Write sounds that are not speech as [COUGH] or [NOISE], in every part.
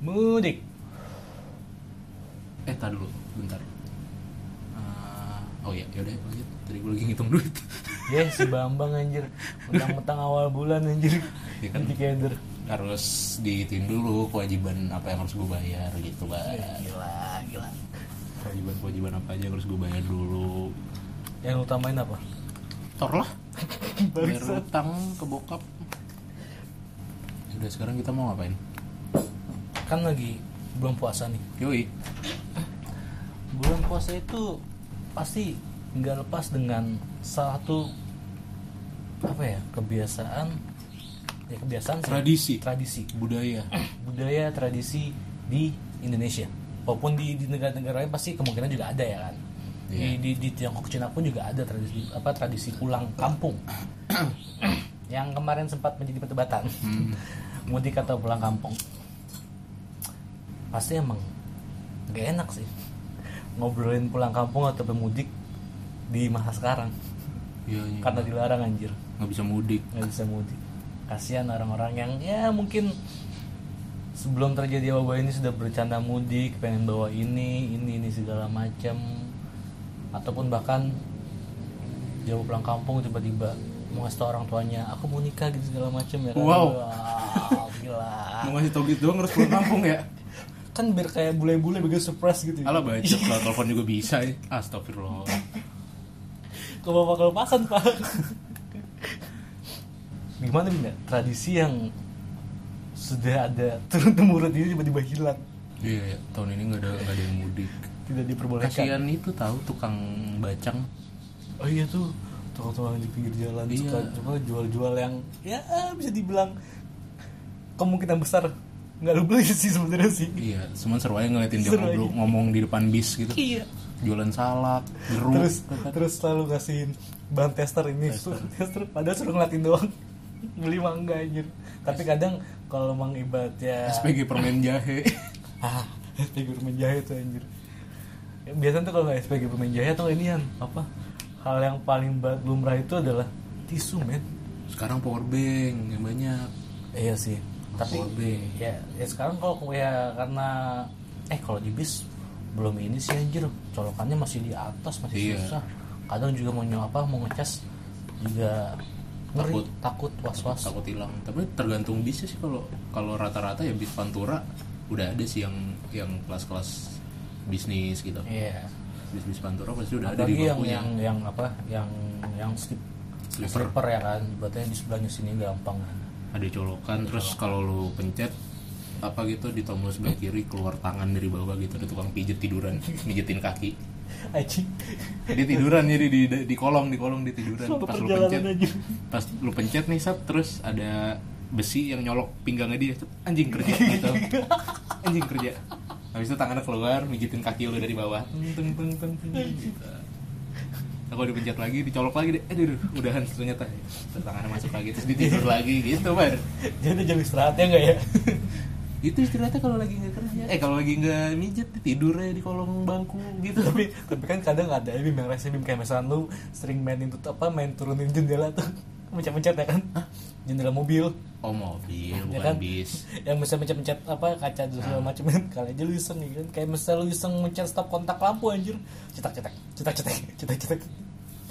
Mudik. Eh, tar dulu, bentar. Ah, oh iya, yaudah lanjut. Tadi gue lagi ngitung duit. [LAUGHS] Ya si Bambang anjir. Mentang-mentang awal bulan anjir. [LAUGHS] Ya kan. Anti keder. harus dihitung dulu kewajiban apa yang harus gue bayar gitu bang. Gila, gila. Kewajiban-kewajiban apa aja yang harus gue bayar dulu. Yang utamain apa? Tor lah. [LAUGHS] Bayar utang ke bokap. Udah sekarang kita mau ngapain? Kan lagi bulan puasa nih. Yoi. Bulan puasa itu pasti nggak lepas dengan satu apa ya kebiasaan ya kebiasaan sih. Tradisi. tradisi Budaya. [CLEARS THROAT] budaya tradisi di Indonesia walaupun di, di negara-negara lain pasti kemungkinan juga ada ya kan Iya. di, di di Tiongkok Cina pun juga ada tradisi apa tradisi pulang kampung [CLEARS THROAT] yang kemarin sempat menjadi perdebatan Hmm. [LAUGHS] mudik atau pulang kampung pasti emang gak enak sih ngobrolin pulang kampung atau pemudik di masa sekarang Iya, iya. karena dilarang anjir nggak bisa mudik. nggak bisa mudik kasihan orang-orang yang ya mungkin sebelum terjadi wabah ini sudah bercanda mudik pengen bawa ini ini ini segala macam ataupun bahkan jauh pulang kampung tiba-tiba mau ngasih tau orang tuanya aku mau nikah gitu segala macam ya kan Wow. Wah, gila [LAUGHS] Mau ngasih tau gitu doang harus pulang kampung ya? Kan biar kayak bule-bule begitu surprise gitu Alah baca, [LAUGHS] kalau telepon juga bisa ya. Astagfirullah. ke bapak kelepasan pak gimana bina tradisi yang sudah ada turun temurun ini tiba-tiba hilang Iya, ya. tahun ini nggak ada nggak ada yang mudik. tidak diperbolehkan Kasihan itu tahu tukang bacang. oh iya tuh tukang-tukang di pinggir jalan Iya. suka coba jual-jual yang ya bisa dibilang kemungkinan besar nggak lu beli sih sebenarnya sih Iya, cuman seru aja ngeliatin dia ngobrol, ngomong di depan bis gitu. iya Jualan salak, jeruk. terus kan. terus selalu ngasihin bahan tester ini Tester. [LAUGHS] tester padahal suruh ngeliatin doang beli mangga anjir tapi kadang kalau mang ibaratnya SPG permen jahe. [LAUGHS] ah SPG permen jahe tuh anjir Ya, biasanya tuh kalau nggak SPG permen jahe tuh ini yang apa hal yang paling lumrah itu adalah tisu men Sekarang power bank yang banyak. iya sih tapi ya, ya sekarang kalau ya karena eh kalau di bis belum ini sih anjir colokannya masih di atas masih Iya. susah kadang juga mau nyoba apa mau ngecas juga ngeri Takut. takut was was Takut hilang. Tapi tergantung bisnya sih kalau kalau rata-rata ya bis Pantura udah ada sih yang yang kelas-kelas bisnis gitu. iya Bis-bis Pantura pasti udah ada di apalagi yang yang yang apa yang yang slip Slipper. slipper ya kan yang di sebelahnya sini gampang kan ada colokan terus kalau lu pencet apa gitu di tombol sebelah kiri keluar tangan dari bawah gitu ada tukang pijet tiduran [LAUGHS] mijetin kaki. Aji dia tiduran jadi di di kolong di kolong dia tiduran. Pas lu pencet aja. pas lu pencet nih sat terus ada besi yang nyolok pinggangnya dia anjing kerja [LAUGHS] gitu. Anjing kerja. Habis itu tangannya keluar mijitin kaki lu dari bawah. Teng teng teng teng, teng, gitu. Nah, kalau dipencet lagi, dicolok lagi, deh, aduh, udahan ternyata. Terus tangannya masuk lagi, terus ditidur lagi, gitu, bar. Jadi jam istirahatnya enggak ya? [LAUGHS] Itu istirahatnya kalau lagi nggak kerja. Eh kalau lagi nggak mijet tidur aja di kolong bangku gitu. Tapi tapi kan kadang ada bim yang rese bim kayak misalnya lu sering main itu apa main turunin jendela tuh mencet-mencet ya kan? Jendela mobil. Oh mobil ya bukan kan? bis. Yang bisa mencet-mencet apa kaca dan segala macam kan? Kali aja lu iseng kan? Kayak misalnya lu iseng mencet stop kontak lampu anjir. Cetak cetak cetak cetak cetak cetak.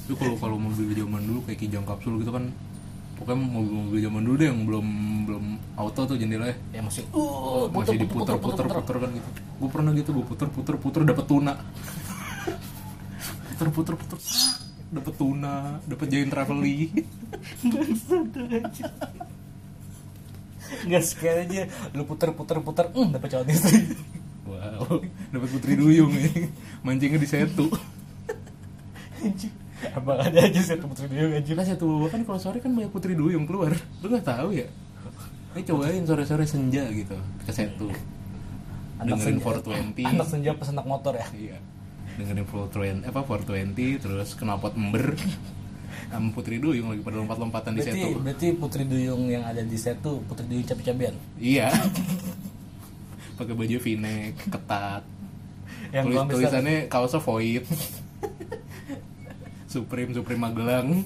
Itu kalau kalau mobil zaman dulu kayak kijang kapsul gitu kan pokoknya mobil-mobil zaman dulu deh yang belum belum auto tuh jendelanya ya. Masih uh masih diputer puter puter. kan gitu. Gue pernah gitu gue puter puter puter dapet tuna. puter puter puter dapet tuna dapet giant traveli nggak sekali aja lu puter puter puter hmm dapet calon istri wow dapet putri duyung nih mancingnya di setu Anjing. Abang ada aja sih putri duyung anjir Lah satu kan kalau sore kan banyak putri duyung keluar. Lu nggak tahu ya? Ini cobain sore-sore senja gitu ke Setu. Dengerin 420. anak senja pas anak motor ya Iya. Dengerin 420 apa 420 terus knalpot ember. [LAUGHS] Sama putri duyung lagi pada lompat-lompatan di Setu. berarti putri duyung yang ada di set tuh putri duyung cabe-cabean Iya. [LAUGHS] Pakai baju v-neck, ketat. yang Tulis, tulisannya kaosnya void. [LAUGHS] Supreme Supreme Magelang.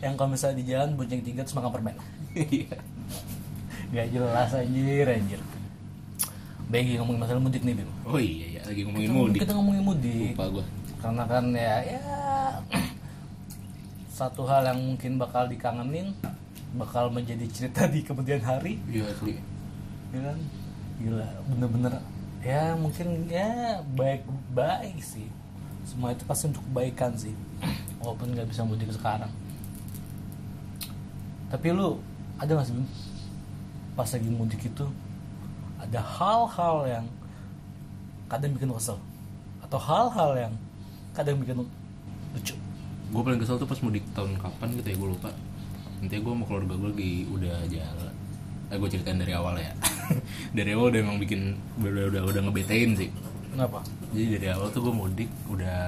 yang kalau misalnya di jalan bonceng tiga terus makan permen Iya. nggak jelas anjir anjir Bagi ngomongin masalah mudik nih, Bim. Oh iya ya lagi ngomongin Kita, mudik. kita ngomongin mudik. Lupa gua. Karena kan ya ya [CLEARS THROAT] satu hal yang mungkin bakal dikangenin bakal menjadi cerita di kemudian hari Iya asli. ya kan gila bener-bener ya mungkin ya baik baik sih semua itu pasti untuk kebaikan sih [CLEARS THROAT] walaupun nggak bisa mudik sekarang tapi lu ada nggak sih pas lagi mudik itu ada hal-hal yang kadang bikin kesel atau hal-hal yang kadang bikin lucu Gue paling kesel tuh pas mudik tahun kapan gitu ya gue lupa. Intinya gue mau keluarga gue lagi udah jalan. Eh gue ceritain dari awal ya. [LAUGHS] dari awal udah emang bikin udah udah udah ngebetain sih. kenapa Jadi dari awal tuh gue mudik udah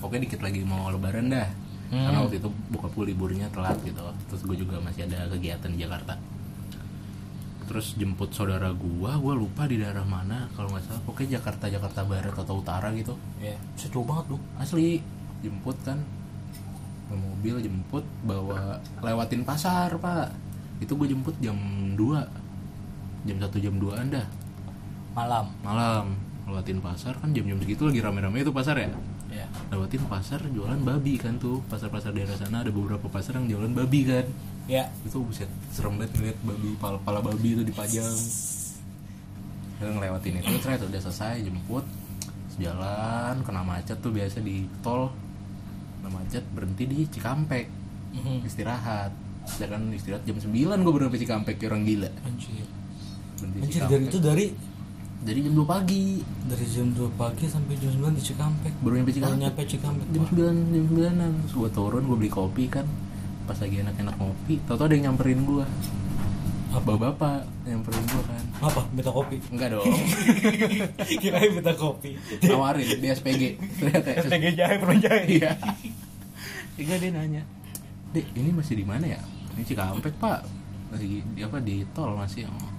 pokoknya dikit lagi mau lebaran dah. Hmm. Karena waktu itu bokap gue liburnya telat gitu. Terus gue juga masih ada kegiatan di Jakarta. Terus jemput saudara gue, gue lupa di daerah mana kalau nggak salah. Pokoknya Jakarta Jakarta Barat atau Utara gitu. ya bisa jauh banget lu Asli. Jemput kan. Mobil jemput bawa lewatin pasar pak. Itu gue jemput jam 2 jam 1 jam 2 anda malam. Malam. Lewatin pasar kan jam-jam segitu lagi rame-rame itu pasar ya? Ya lewatin pasar jualan babi kan tuh. Pasar-pasar daerah sana ada beberapa pasar yang jualan babi kan ya. Itu buset serem banget ngeliat babi pala, pala babi itu dipajang. Lalu ngelewatin itu ternyata udah selesai jemput jalan kena macet tuh biasa di tol. Kena macet berhenti di Cikampek. Mhm. istirahat. Ya kan istirahat jam 9 gue baru sampai Cikampek kayak orang gila. Anjir. Berhenti anjir Cikampek. dari itu dari? Dari jam 2 pagi. Dari jam 2 pagi sampai jam 9 di Cikampek. Baru nyampe baru Cikampek. nyampe Cikampek jam Wah, 9 jam 9an terus gue turun gue beli kopi kan pas lagi enak-enak ngopi tau tau ada yang nyamperin gue Apa? bapak nyamperin gue kan. Apa? Minta kopi? Enggak dong. [LAUGHS] Kirain minta kopi. Nawarin di SPG ternyata SPG jahe permen jahe iya. [LAUGHS] Enggak dia nanya dek ini masih di mana ya? Ini Cikampek pak. Masih di apa di tol masih oh.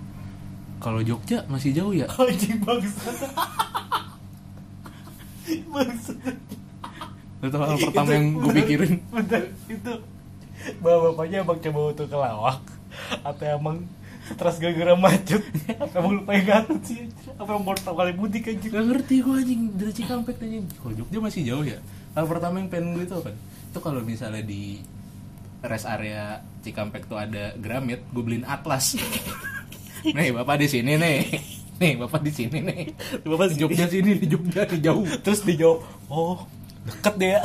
kalau Jogja masih jauh ya? [LAUGHS] Anjing bangsat. Bangsat. Itu hal pertama yang gue pikirin. bentar itu bapak-bapaknya emang coba untuk kelawak atau emang stres gara-gara macet. Apa emang lupa yang ngatut sih. Apa baru pertama kali mudik anjing? Gak ngerti gue anjing. Dari Cikampek nanya Kalau Jogja masih jauh ya? Hal pertama yang pengen gue itu apa? Itu kalau misalnya di rest area Cikampek tuh ada Gramet Gue beliin Atlas. [LAUGHS] Nih bapak di sini nih. Nih bapak di sini nih. Bapak di Jogja sini di Jogja di jauh. Terus dijawab oh deket deh ya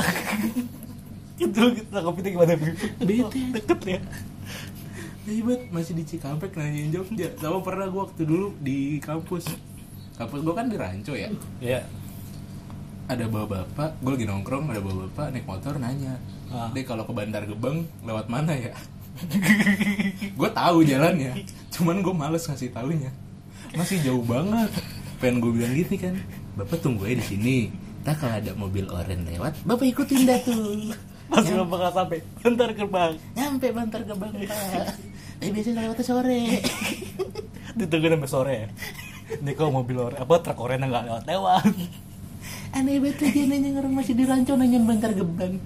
itu kita kopi gimana? Bete. deket ya. Ribet masih di Cikampek nanyain Jogja Sama pernah gue waktu dulu di kampus. Kampus gue kan di Ranco ya. Ya Ada bawa bapak, gue lagi nongkrong Ada bawa bapak naik motor nanya. Ah. Deh kalau ke Bantar Gebang lewat mana ya? [LAUGHS] gue tahu jalannya Cuman gue males ngasih taunya Masih jauh banget. Pengen gue bilang gitu kan. Bapak tunggu aja di sini. Tak kalau ada mobil oren lewat Bapak ikutin dah tuh masih belum bakal sampai bentar gerbang. Nyampe Bantar Gebang pak. Eh biasanya lewatnya sore. [LAUGHS] Ditunggu sampai sore. Ya ini kok mobil ore apa truk oranye nggak lewat lewat Aneh banget dia nanya orang masih di Ranco nanyain Bantar Gebang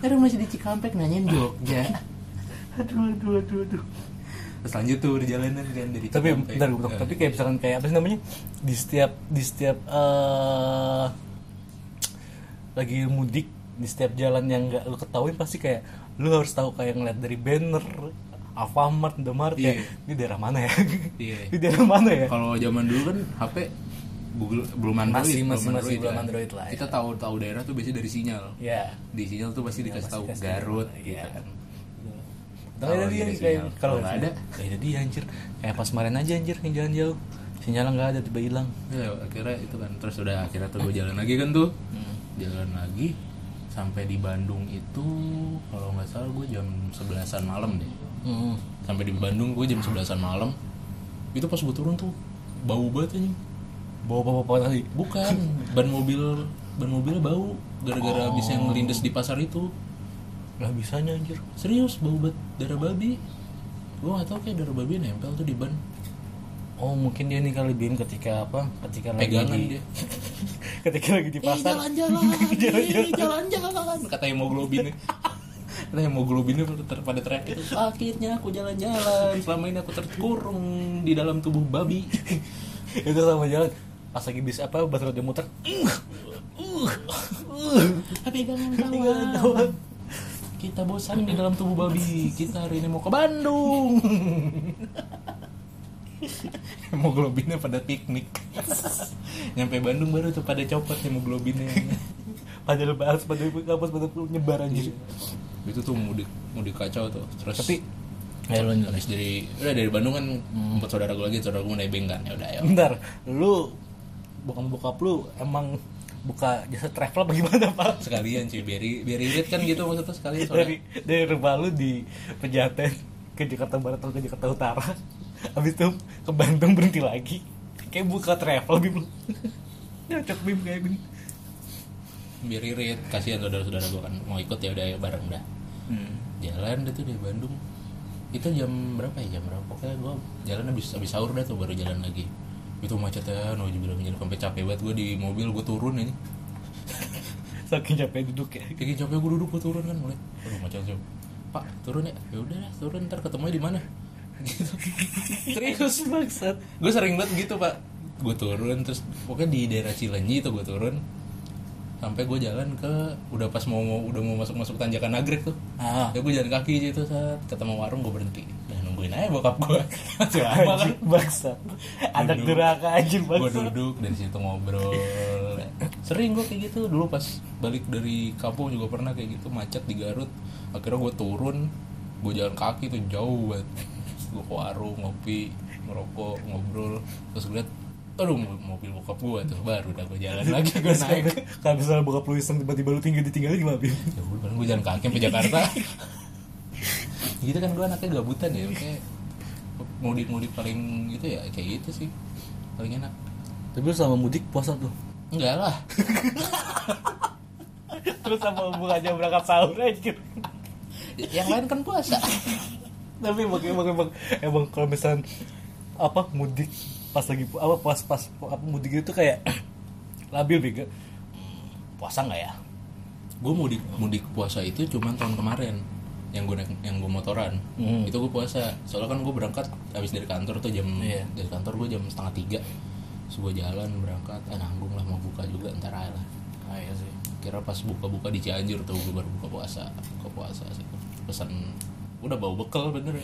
Orang masih di Cikampek nanyain Jogja. Aduh aduh aduh aduh. Terus lanjut tuh perjalanan kan dari tapi Cikampek. bentar gue. Eh, tapi kayak misalkan kayak apa sih namanya? Di setiap di setiap eh lagi mudik di setiap jalan yang nggak lu ketahuin pasti kayak lu harus tahu kayak ngeliat dari banner Alfamart, Indomaret Iya. kayak ini daerah mana ya? Iya. [LAUGHS] ini daerah mana ya? Kalau zaman dulu kan HP Google belum Android, Masih- belum masih- masih belum kan. Android lah, ya. Kita tahu tahu daerah tuh biasanya dari sinyal. Ya. Di sinyal tuh pasti dikasih tahu Garut Iya. gitu kan. Kalau Kalau ada dia dari kayak sinyal. kalau nggak ada? ya ada dia anjir. Kayak pas kemarin aja anjir yang jalan jauh. Sinyalnya nggak ada tiba hilang. Ya, akhirnya itu kan terus udah akhirnya tuh gue jalan lagi kan tuh. Hmm. Jalan lagi sampai di Bandung itu kalau nggak salah gue jam 11-an malam deh. Hmm. Sampai di Bandung gue jam 11-an malam. Itu pas gue turun tuh bau banget anjing. Bawa bapak-bapak tadi. Bukan, ban mobil ban mobilnya bau gara-gara Oh. yang ngelindes di pasar itu. Lah bisanya anjir. Serius bau banget darah babi. Gue gak tau kayak darah babi nempel tuh di ban. Oh mungkin dia nih kali Bim ketika apa? Ketika Pegangan lagi di, dia. [LAUGHS] [LAUGHS] ketika lagi di Eh pasar. jalan-jalan, [LAUGHS] eh, jalan-jalan. Kata hemoglobinnya. [LAUGHS] Kata hemoglobinnya pada teriak itu. Akhirnya aku jalan-jalan. Selama ini aku terkurung di dalam tubuh babi. itu sama jalan pas lagi bis apa bus roda muter uh, uh, uh. pegangan Pegangan kawan. kita bosan di dalam tubuh babi kita hari ini mau ke Bandung [LAUGHS] hemoglobinnya pada piknik. [LAUGHS] Nyampe Bandung baru tuh pada copot hemoglobinnya. [LAUGHS] Padahal bahas pada kampus pada nyebar anjir. Itu tuh mudik mudik kacau tuh. Terus tapi ya lu habis dari udah dari Bandung kan empat saudara gue lagi saudara gue nebeng kan ya udah ya bentar lu bokap bokap lu emang buka jasa travel apa gimana pak? Sekalian cuy biar biar irit kan gitu maksudnya sekalian soalnya. dari dari rumah lu di Pejaten ke Jakarta Barat atau ke Jakarta Utara [LAUGHS] habis itu ke Bandung berhenti lagi. Kayak buka travel bim nyocok bim kayak bim. Biar irit kasihan saudara-saudara gue kan. Mau ikut ya udah ya bareng dah. Jalan deh tuh dari Bandung. Itu jam berapa ya? Jam berapa? Pokoknya gue jalan habis habis sahur dah tuh baru jalan lagi. Itu macetnya no bilang sampai capek banget gue di mobil gue turun ini. [LAUGHS] Saking capek duduk ya. Kayak capek gue duduk gue turun kan mulai. Aduh macet pak turun ya? Ya udah dah, turun. Ntar ketemunya di mana gitu [LAUGHS] serius bangsat. Gue sering banget gitu pak. Gue turun terus pokoknya di daerah Cilenyi itu gue turun. Sampai gue jalan ke udah pas mau, mau udah mau masuk masuk tanjakan nagrek tuh. Ah. Ya gue jalan kaki gitu saat ketemu warung gue berhenti. Dan nungguin aja bokap gue. [LAUGHS] Masih lama kan? bangsat. Anak Duduk. durhaka anjing gue duduk dari situ ngobrol. Sering gue kayak gitu. Dulu pas balik dari kampung juga pernah kayak gitu macet di Garut. Akhirnya gue turun gue jalan kaki tuh jauh banget gue ke warung ngopi ngerokok ngobrol. Terus gue liat aduh mo- mobil bokap gue tuh baru udah gue jalan [LAUGHS] lagi gue naik. [LAUGHS] Kalau misalnya bokap lu iseng tiba-tiba lu tinggal ditinggalin gimana bim? Ya udah gue jalan kaki sampai Jakarta. [LAUGHS] Gitu kan gue anaknya gabutan ya kayak mudik-mudik paling gitu ya kayak gitu sih paling enak. Tapi lu selama mudik puasa tuh? Enggak lah. Terus sama hubungannya berangkat sahur aja? Yang lain kan puasa tapi emang emang emang, emang kalau misalnya apa mudik pas lagi apa pas pas apa mudik itu kayak [CLEARS THROAT] labil bega puasa nggak ya? Gue mudik mudik puasa itu cuman tahun kemarin yang gue yang gue motoran. Hmm. itu gue puasa. Soalnya kan gue berangkat habis dari kantor tuh jam Iya. dari kantor gue jam setengah tiga. Gue jalan berangkat. Ah nanggung lah mau buka juga ntar aja lah. Ah, iya sih. Kira pas buka-buka di Cianjur tuh gue baru buka puasa. Buka puasa sih. Pesan udah bawa bekal bener.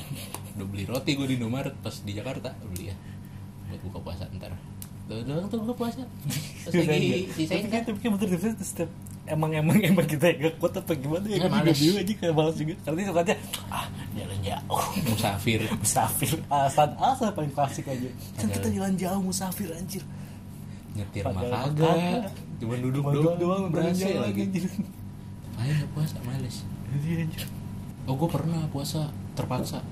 Udah beli roti gue di Indomaret pas di Jakarta. Beli ya. Buat buka puasa ntar. Tuh, doang tuh gue puasa. Terus lagi sisain tapi kan? tapi bener setiap emang emang emang kita yang gak kuat apa gimana ya? Kan males. juga aja kayak malas juga. Karena itu katanya ah jalan jauh. Musafir. [LAUGHS] Musafir. Alasan alasan paling klasik aja. Kan kita jalan jauh musafir anjir. Nyetir mah kagak. cuma duduk doang doang berasa lagi. nggak puasa males? Iya, anjir oh gue pernah puasa terpaksa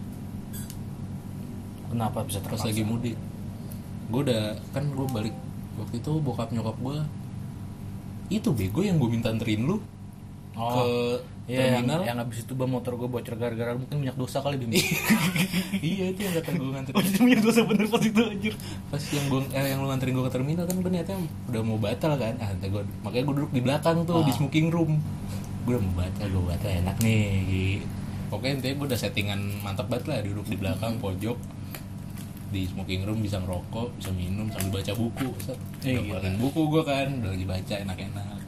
kenapa bisa pas terpaksa lagi mudik gue udah kan gue balik waktu itu bokap nyokap gue itu bego yang gue minta anterin lu Oh, ke Iya, yang, terminal yang abis itu ban motor gue bocor gara-gara mungkin banyak dosa kali bim. [LAUGHS] iya itu yang kata gue Oh, nganterin itu banyak dosa bener pas itu anjir. pas yang gue eh, yang lu nganterin gue ke terminal kan gue niatnya udah mau batal kan ah gua, makanya gue duduk di belakang tuh di Ah. smoking room gue udah mau batal gue batal enak nih gitu. Pokoknya intinya gue udah settingan mantap banget lah duduk di belakang pojok di smoking room bisa ngerokok bisa minum sambil baca buku set Eh, keluarin buku gue kan udah lagi baca enak-enak.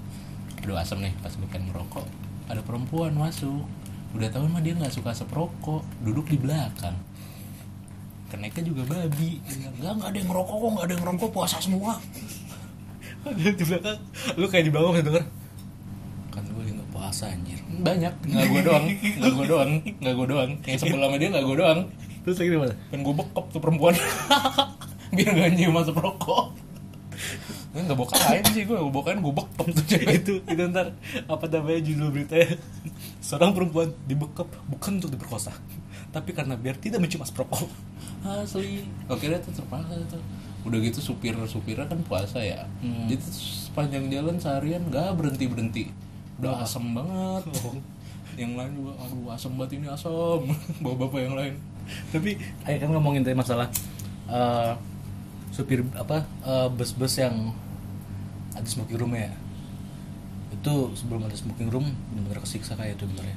Udah asem nih pas gue pengen ngerokok. Ada perempuan masuk. Udah tahu mah dia nggak suka asap rokok duduk di belakang. Keneknya juga babi. Nggak nggak ada yang ngerokok kok nggak ada yang ngerokok puasa semua. Di belakang. Lu kayak di bawah denger. Gue puasa anjir. banyak. Nggak gue doang. Nggak gue doang. Nggak gue doang. Yang sebel sama dia nggak gue doang. Terus lagi di mana? kan gue bekap tuh perempuan. [LAUGHS] Biar gak nyium masuk rokok. Nggak bawa kain sih gue bawa kain gue bekap tuh cewek. Itu itu ntar apa namanya judul beritanya? Seorang perempuan dibekap bukan untuk diperkosa tapi karena biar tidak mencium asap rokok asli. Oke deh tuh terpaksa tuh udah gitu supir supirnya kan puasa ya. Hmm. jadi sepanjang jalan seharian nggak berhenti berhenti udah asem banget. [LAUGHS] Yang lain juga aduh asem banget ini asem. [LAUGHS] Bawa bapak yang lain. Tapi kayak kan ngomongin tadi masalah eh, supir apa eh, bus-bus yang ada smoking room ya. Itu sebelum ada smoking room benar-benar kesiksa kayak itu bener ya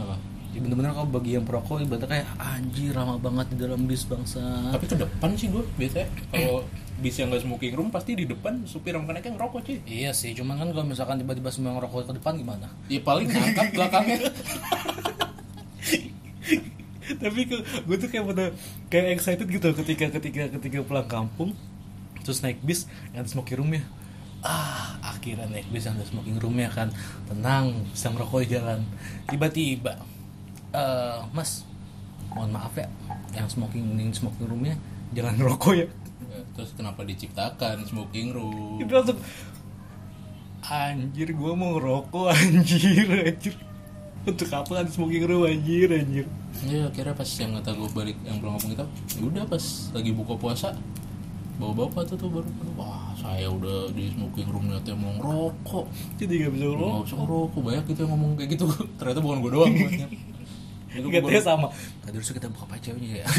apa? ya bener-bener kalau bagi yang perokok ibaratnya kayak anjir lama banget di dalam bis bangsa. Tapi ke depan sih gue biasanya kalau bis yang nggak smoking room pasti di depan supir sama keneknya ngerokok cuy. Iya sih cuman kan kalau misalkan tiba-tiba semua ngerokok ke depan gimana? Ya paling ngangkat belakangnya. Tapi gue tuh kayak pada kayak excited gitu ketika ketika ketika pulang kampung terus naik bis yang smoking roomnya ah akhirnya naik bis yang ada smoking roomnya kan. Tenang bisa ngerokok di jalan. Tiba-tiba eh mas mohon maaf ya yang smoking yang smoking roomnya jangan ngerokok ya. Terus kenapa diciptakan smoking room? Itu langsung anjir gue mau ngerokok anjir anjir. Untuk apa kan smoking room anjir anjir? Ya kira pas yang kata gue balik yang belum ngomong itu ya udah pas lagi buka puasa bawa bapak tuh tuh baru wah saya udah di smoking room ternyata mau ngerokok. Jadi gak bisa nggak ngerokok usah ngerokok banyak gitu yang ngomong kayak gitu. [LAUGHS] Ternyata bukan gue doang Katanya sama. Tadi harusnya kita buka pacanya ya. [LAUGHS]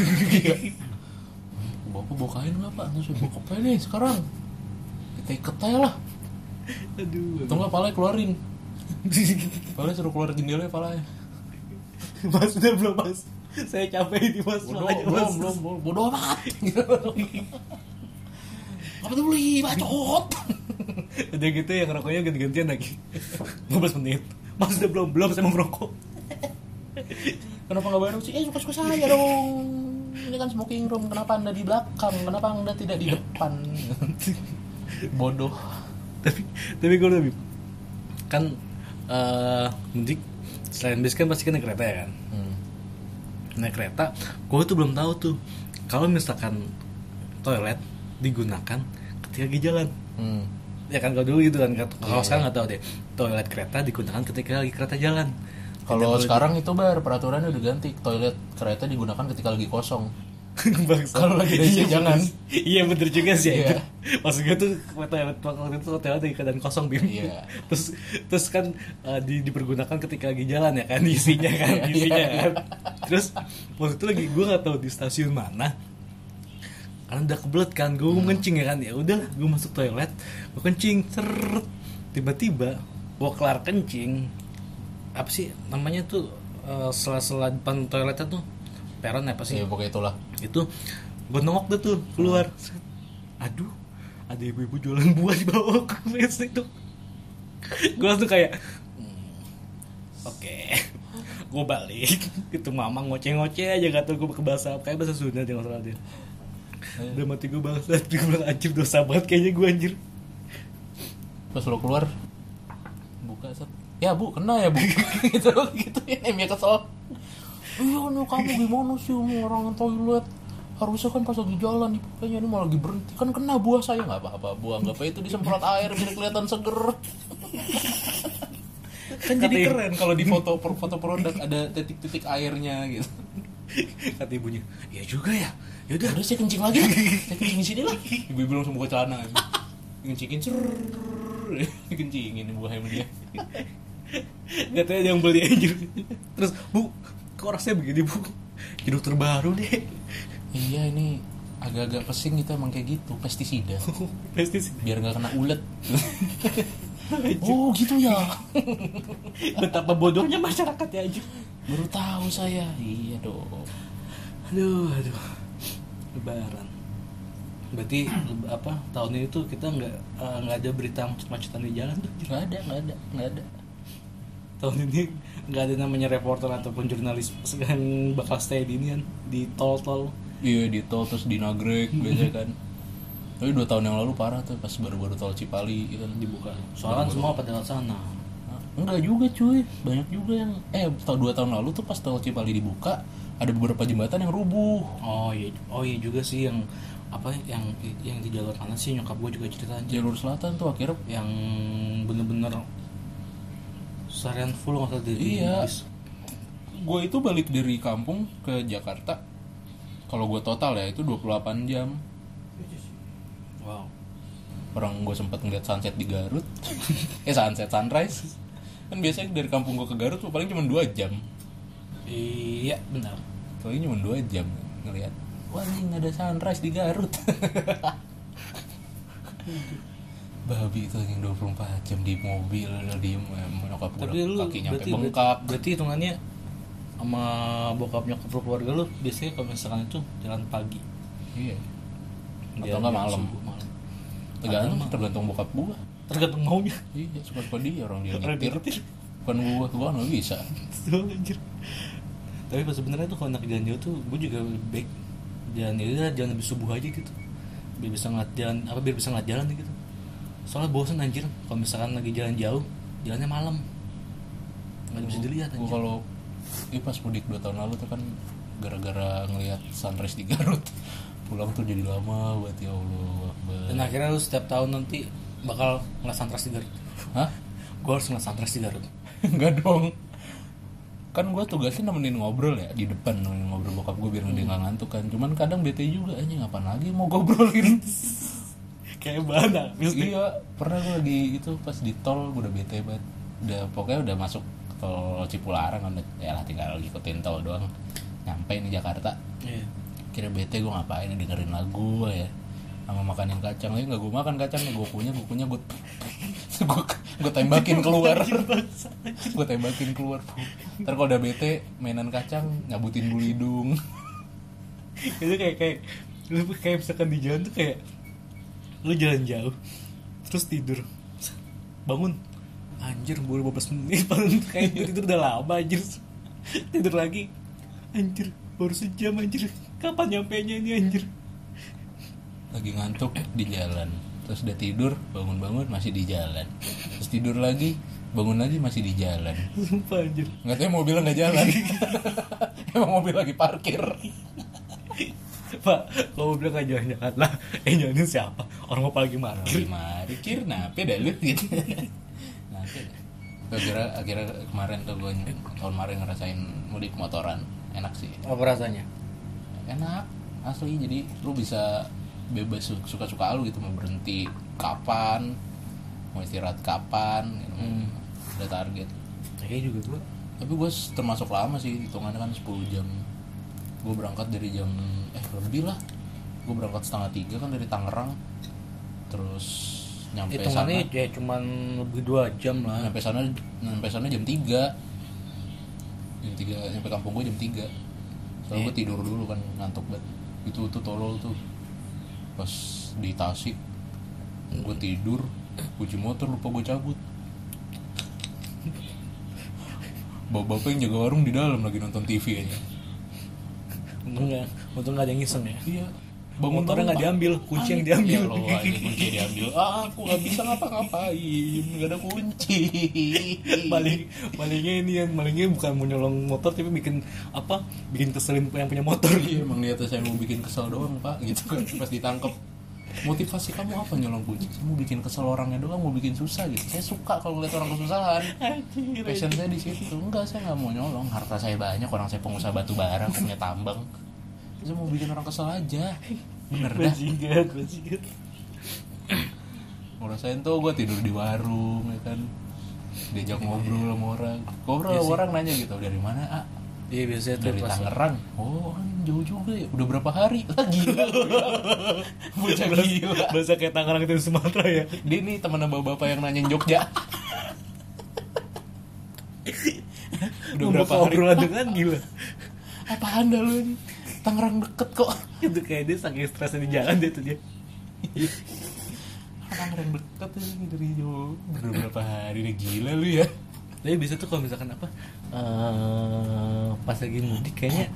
Bapak bawa kain nggak pak? Terus bawa apa nih sekarang. Kita iket aja lah. Aduh atau nggak palanya keluarin. Palanya suruh keluar jendela palanya Mas udah belum mas? Saya capek ini mas. Bodoh belum Mas. belum belum. Bodoh amat. Apa tuh beli bacot Udah gitu yang rokoknya ganti-gantian lagi. [LAUGHS] 15 menit. Mas udah belum belum saya mau ngerokok kenapa nggak baru sih? Eh suka suka saya dong. Ini kan smoking room kenapa anda di belakang? Kenapa anda tidak di depan? Bodoh. Tapi tapi gue lebih Kan eh mudik Selain bis kan pasti kan naik kereta ya kan? Hmm. Naik kereta Gue tuh belum tahu tuh. Kalau misalkan toilet digunakan ketika lagi jalan. Hmm. ya kan kalau dulu gitu kan kalau Iya, sekarang iya. nggak tahu deh. Toilet kereta digunakan ketika lagi kereta jalan Kalau sekarang itu bar peraturannya udah ganti. Toilet kereta digunakan ketika lagi kosong. [LAUGHS] Kalau lagi ada Iya, jangan. iya bener juga sih Iya. itu. Maksud gue tuh toilet waktu itu toilet lagi keadaan kosong bim. Iya. [LAUGHS] terus terus kan eh, di, dipergunakan ketika lagi jalan ya kan [LAUGHS] isinya kan Iya, isinya iya. kan. Terus waktu itu lagi gue nggak tahu di stasiun mana. Karena udah kebelet kan gue mau kencing ya kan. Ya udah gue masuk toilet gue kencing seret tiba-tiba gue kelar kencing apa sih namanya tuh eh, sela-sela depan toiletnya tuh peron apa sih? Iya pokoknya itulah. itu gue nongok deh tuh keluar. Set. aduh ada ibu-ibu jualan buah di bawah [LAUGHS] WC itu. Gue langsung kayak "Hmm, oke. [LAUGHS] Gue balik [LAUGHS] itu mama ngoceh-ngoceh aja gak tau gue ke bahasa kayak bahasa Sunda jangan salah dia. Udah mati gue bangsat gue bilang anjir dosa banget kayaknya gue anjir. Pas lo keluar buka set. Ya bu kena ya bu. [LAUGHS] Gitu gitu ini dia kesel. Iya nih kamu gimana sih ini orang toilet? Harusnya kan pas lagi jalan dipakainya ini malah lagi berhenti. Kan kena buah saya nggak apa-apa buah nggak apa itu disemprot air biar kelihatan seger. [LAUGHS] Kan jadi Katanya- keren kalau di foto foto produk ada titik-titik airnya gitu. [LAUGHS] Kata ibunya ya juga ya ya udah saya kencing lagi. Saya kencing di sini lah. Ibu ibu langsung buka celana. Kencingin cer kencingin buah sama dia katanya yang beli anjir terus bu kok rasanya begini bu? Jadi dokter baru deh iya ini agak-agak pesing itu emang kayak gitu pestisida. [LAUGHS] Pestis biar nggak kena ulet. [LAUGHS] Oh gitu ya. Betapa bodohnya masyarakat ya anjir baru tahu saya. Iya dong. Aduh aduh. Lebaran. Berarti apa tahun ini tuh kita nggak eh, nggak ada berita macet-macetan di jalan tuh? Nggak ada nggak ada nggak ada tahun ini nggak ada namanya reporter ataupun jurnalis yang bakal stay di ini kan? Di tol-tol iya di tol terus di nagrek [LAUGHS] biasanya kan. Tapi dua tahun yang lalu parah tuh pas baru-baru tol Cipali itu kan dibuka. Soalnya kan semua pada sana. Enggak juga cuy, banyak juga yang eh tahun dua tahun lalu tuh pas tol Cipali dibuka ada beberapa jembatan yang rubuh. oh iya oh iya juga sih yang apa yang yang di jalur kanan sih nyokap gue juga cerita Jalur selatan tuh akhirnya yang bener-bener seharian full nggak dari Iya. gue itu balik dari kampung ke Jakarta. Kalau gue total ya itu 28 jam. wow Orang gue sempat ngeliat sunset di Garut. [LAUGHS] eh sunset sunrise. Kan biasanya dari kampung gue ke Garut tuh paling cuma 2 jam. iya benar Paling cuma 2 jam ngeliat. Wah ini ada sunrise di Garut. [LAUGHS] Babi itu yang 24 jam di mobil diem nyokap gue tapi lu kaki nyampe berarti, bengkak. berarti hitungannya sama bokap nyokap lu keluarga lu biasanya kalau misalkan itu jalan pagi? Iya. Atau enggak malam. malam. tergantung tergantung bokap gua. Tergantung maunya. Iya suka suka dia orang dia nyetir. bukan gua gua nggak bisa. Anjir. Tapi pas sebenarnya tuh kalau anak jalan jauh tuh gue juga baik jalan ya udah jalan lebih subuh aja gitu. Biar bisa ngeliat jalan apa biar bisa ngeliat jalan gitu soalnya bosan anjir. Kalau misalkan lagi jalan jauh jalannya malam. Nggak bisa dilihat gua anjir. kalau ini pas mudik 2 tahun lalu tuh kan gara-gara ngelihat sunrise di [LAUGHS] Garut. Pulang tuh jadi lama buat ya Allah. Akbar. dan akhirnya lu setiap tahun nanti bakal ngeliat sunrise di Garut. Hah? Gue harus ngeliat sunrise di Garut. [LAUGHS] Enggak dong. Kan gue tugasnya nemenin ngobrol ya di depan nemenin ngobrol bokap gue biar dia nggak ngantuk kan. Cuman kadang bete juga aja ngapain lagi mau ngobrolin [LAUGHS] kayak banget iya pernah gue lagi itu pas di tol gue udah bete banget. Udah pokoknya udah masuk tol Cipularang kan ya lah tinggal ngikutin tol doang. Nyampe nih Jakarta. Iya. kira bete gue ngapain dengerin lagu ya. Sama makanin kacang. Lagi nggak gue makan kacangnya gue punya gue punya gue gue gue tembakin keluar. [LAUGHS] Gue tembakin keluar. Ntar kalau udah bete mainan kacang nyabutin bulu hidung. Itu kayak kayak lu kayak misalkan di jalan tuh kayak lu jalan jauh terus tidur. Bangun. Anjir baru 15 menit [LAUGHS] paling kayak gitu tidur udah lama anjir. Tidur lagi. Anjir baru sejam anjir. Kapan nyampe nya ini anjir? Lagi ngantuk di jalan. Terus udah tidur bangun-bangun masih di jalan. Terus tidur lagi bangun lagi masih di jalan. Sumpah anjir. Nggak tahu mobilnya nggak jalan. [LAUGHS] Emang mobil lagi parkir pak kalau bilang gak jalan-jalan lah. Eh jalanin siapa? Orang apa lagi marah Lagi mari kir nape dah lu gitu. Nape dah kira akhirnya kemarin tuh gue tahun kemarin ngerasain mudik motoran. Enak sih. Apa rasanya? Enak asli. Jadi lu bisa bebas su- suka-suka lu gitu. Mau berhenti kapan mau istirahat kapan gitu. Hmm. ada target. Kayak juga gua. Tapi gue termasuk lama sih hitungannya kan 10 jam. Gue berangkat dari jam eh lebih lah. Gue berangkat setengah tiga kan dari Tangerang. Terus nyampe sana. hitungannya ya cuman lebih dua jam lah. Nyampe sana nyampe sana jam 3 jam 3 nyampe kampung gue jam 3 soalnya gue tidur dulu kan ngantuk banget. Itu tuh tolol tuh. Pas di Tasik gue tidur kunci motor lupa gue cabut. Bapak-bapak yang jaga warung di dalam lagi nonton TV aja untung nggak untung nggak ada yang iseng ya. Iya. Motornya nggak diambil, kunci yang Ah, diambil. ya Allah, ini kunci yang diambil. Ah aku nggak bisa ngapa-ngapain? Nggak ada kunci. [LAUGHS] Maling malingnya ini yang malingnya bukan mau nyolong motor tapi bikin apa? Bikin keselin yang punya motor. Iya emang niatnya saya mau bikin kesel doang pak. Gitu kan pas ditangkap motivasi kamu apa nyolong kunci? Saya mau bikin kesel orangnya doang mau bikin susah gitu. Saya suka kalau lihat orang kesusahan. Anjir, passion saya di situ. Enggak saya nggak mau nyolong. Harta saya banyak orang saya pengusaha batu bara punya tambang. Saya mau bikin orang kesel aja. Bener dah. Bajingan bajingan. Ngerasain tuh gue tidur di warung ya kan. Diajak ngobrol sama orang. Ngobrol sama orang nanya gitu dari mana ah iya biasanya tuh dari Tangerang. Oh jauh juga ya udah berapa hari lah gila [LAUGHS] bocah gila. bahasa kayak Tangerang itu Sumatera ya. Dia nih teman bapak-bapak yang nanyain Jogja. [LAUGHS] Udah Membuka berapa hari? obrolan dengan gila. Apa anda lu nih Tangerang deket kok. Itu kayak dia saking stresnya di jalan dia tuh dia. [LAUGHS] Tangerang deket ini dari jauh udah berapa hari? Nih gila lu ya. Tapi bisa tuh kalau misalkan apa eh, pas lagi mudik kayaknya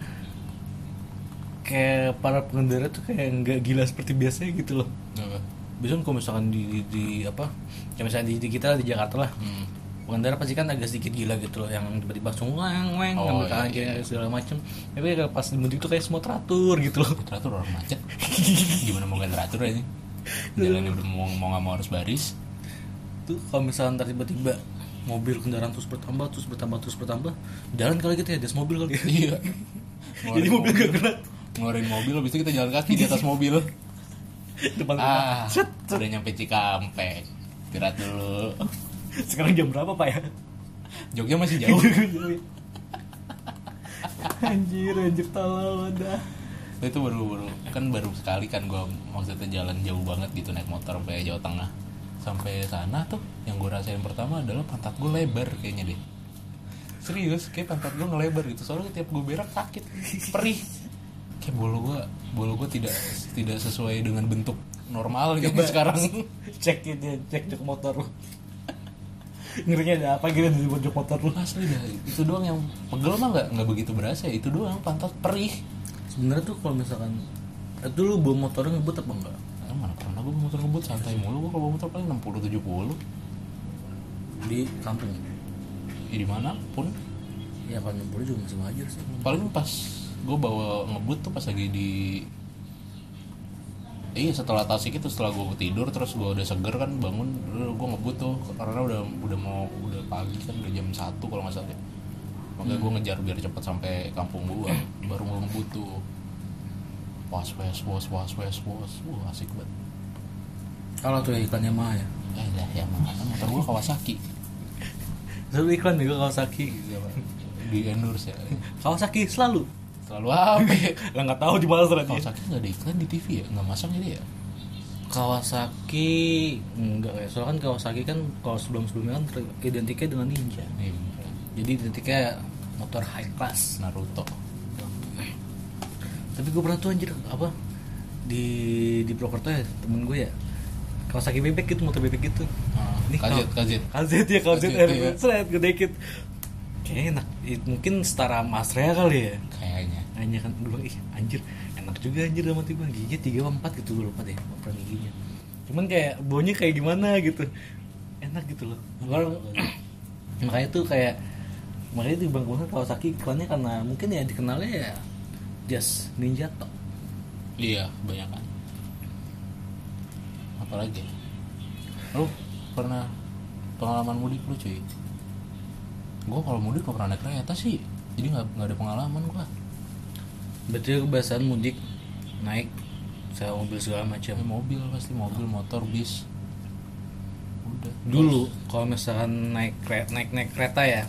kayak para pengendara tuh kayak nggak gila seperti biasanya gitu loh. Apa? Biasanya kalau misalkan di, di, di apa ya misalnya di, di kita di Jakarta lah hmm. pengendara pasti kan agak sedikit gila gitu loh yang tiba-tiba langsung weng weng Oh, ngambil iya, kanan kiri segala macem. Tapi kayak pas di mudik tuh kayak semua teratur gitu loh. Teratur orang macet. [LAUGHS] Gimana mau gak teratur aja? Udah mau mau nggak mau harus baris. Tuh kalau misalnya ntar tiba-tiba mobil kendaraan terus bertambah terus bertambah terus bertambah. Jalan kali gitu ya des mobil kali. Ya [LAUGHS] iya. [LAUGHS] Jadi mobil gak gerak ngeluarin mobil habis itu kita jalan kaki di atas mobil. [LAUGHS] Depan ah rumah Set. udah nyampe Cikampek. Istirahat dulu. Sekarang jam berapa pak ya? Jogja masih jauh. Anjir anjir tolol ada itu baru baru kan baru sekali kan gue maksudnya jalan jauh banget gitu naik motor sampai Jawa Tengah sampai sana tuh yang gue rasain pertama adalah pantat gue lebar kayaknya deh. Serius kayak pantat gue ngelebar gitu. Soalnya tiap gue berak sakit perih. Kayak bolu gue bolu gue tidak tidak sesuai dengan bentuk normal gitu Coba. sekarang. [LAUGHS] cek itu cek jok motor lu. Ngerinya ada apa gitu di jok motor lu? Asli dah itu doang yang pegel mah nggak nggak begitu berasa. Ya itu doang pantat perih. Sebenarnya tuh kalau misalkan itu lu bawa motornya ngebut apa enggak gue motor ngebut santai mulu gue kalau motor paling 60 70 di kampung ya di mana pun. Ya kan 60 juga masih wajar sih. Paling pas gue bawa ngebut tuh pas lagi di iya setelah tasik itu setelah gue tidur terus gue udah seger kan bangun gue ngebut tuh. Karena udah udah mau udah pagi kan udah jam satu kalau nggak salah ya. makanya gue ngejar biar cepet sampai kampung gue baru gue ngebut tuh. Was was was was was was wah asik banget kalau tuh iklannya mah ya. Eh dah ya mana motor gue Kawasaki. Selalu iklan juga Kawasaki. Di endorse ya. Kawasaki selalu. Selalu apa ya? [LAUGHS] lah nggak tahu di mana ternyata Kawasaki nggak ada iklan di TV ya? Nggak masang ini ya? Kawasaki enggak ya. Soalnya kan Kawasaki kan kalau sebelum sebelumnya kan identiknya dengan ninja. Nih, jadi identiknya motor high class. Naruto. Tapi gue pernah tuh anjir apa di di Purwokerto ya temen gue ya Kawasaki bebek gitu motor bebek gitu. Ah, Ini kajet Kaw- kajet KZ ya air iya. seret gede dikit kayaknya enak. Mungkin setara Mas Rea kali ya? Kayaknya. Hanya kan bilang ih anjir. Enak juga anjir sama tiba. Giginya tiga empat gitu gue lupa deh ukuran giginya. Cuman kayak baunya kayak gimana gitu. Enak gitu loh. [COUGHS] Makanya tuh kayak makanya di bangkuan Kawasaki iklannya karena mungkin ya dikenalnya ya just ninja tok. Iya banyak apalagi? Lu pernah pengalaman mudik lu cuy? Gua kalau mudik gak pernah naik kereta sih. Jadi nggak nggak ada pengalaman gua. Berarti kebiasaan mudik naik sewa mobil segala macam? Ya, mobil pasti mobil motor bis. Udah. Dulu kalau misalkan naik kereta naik naik kereta ya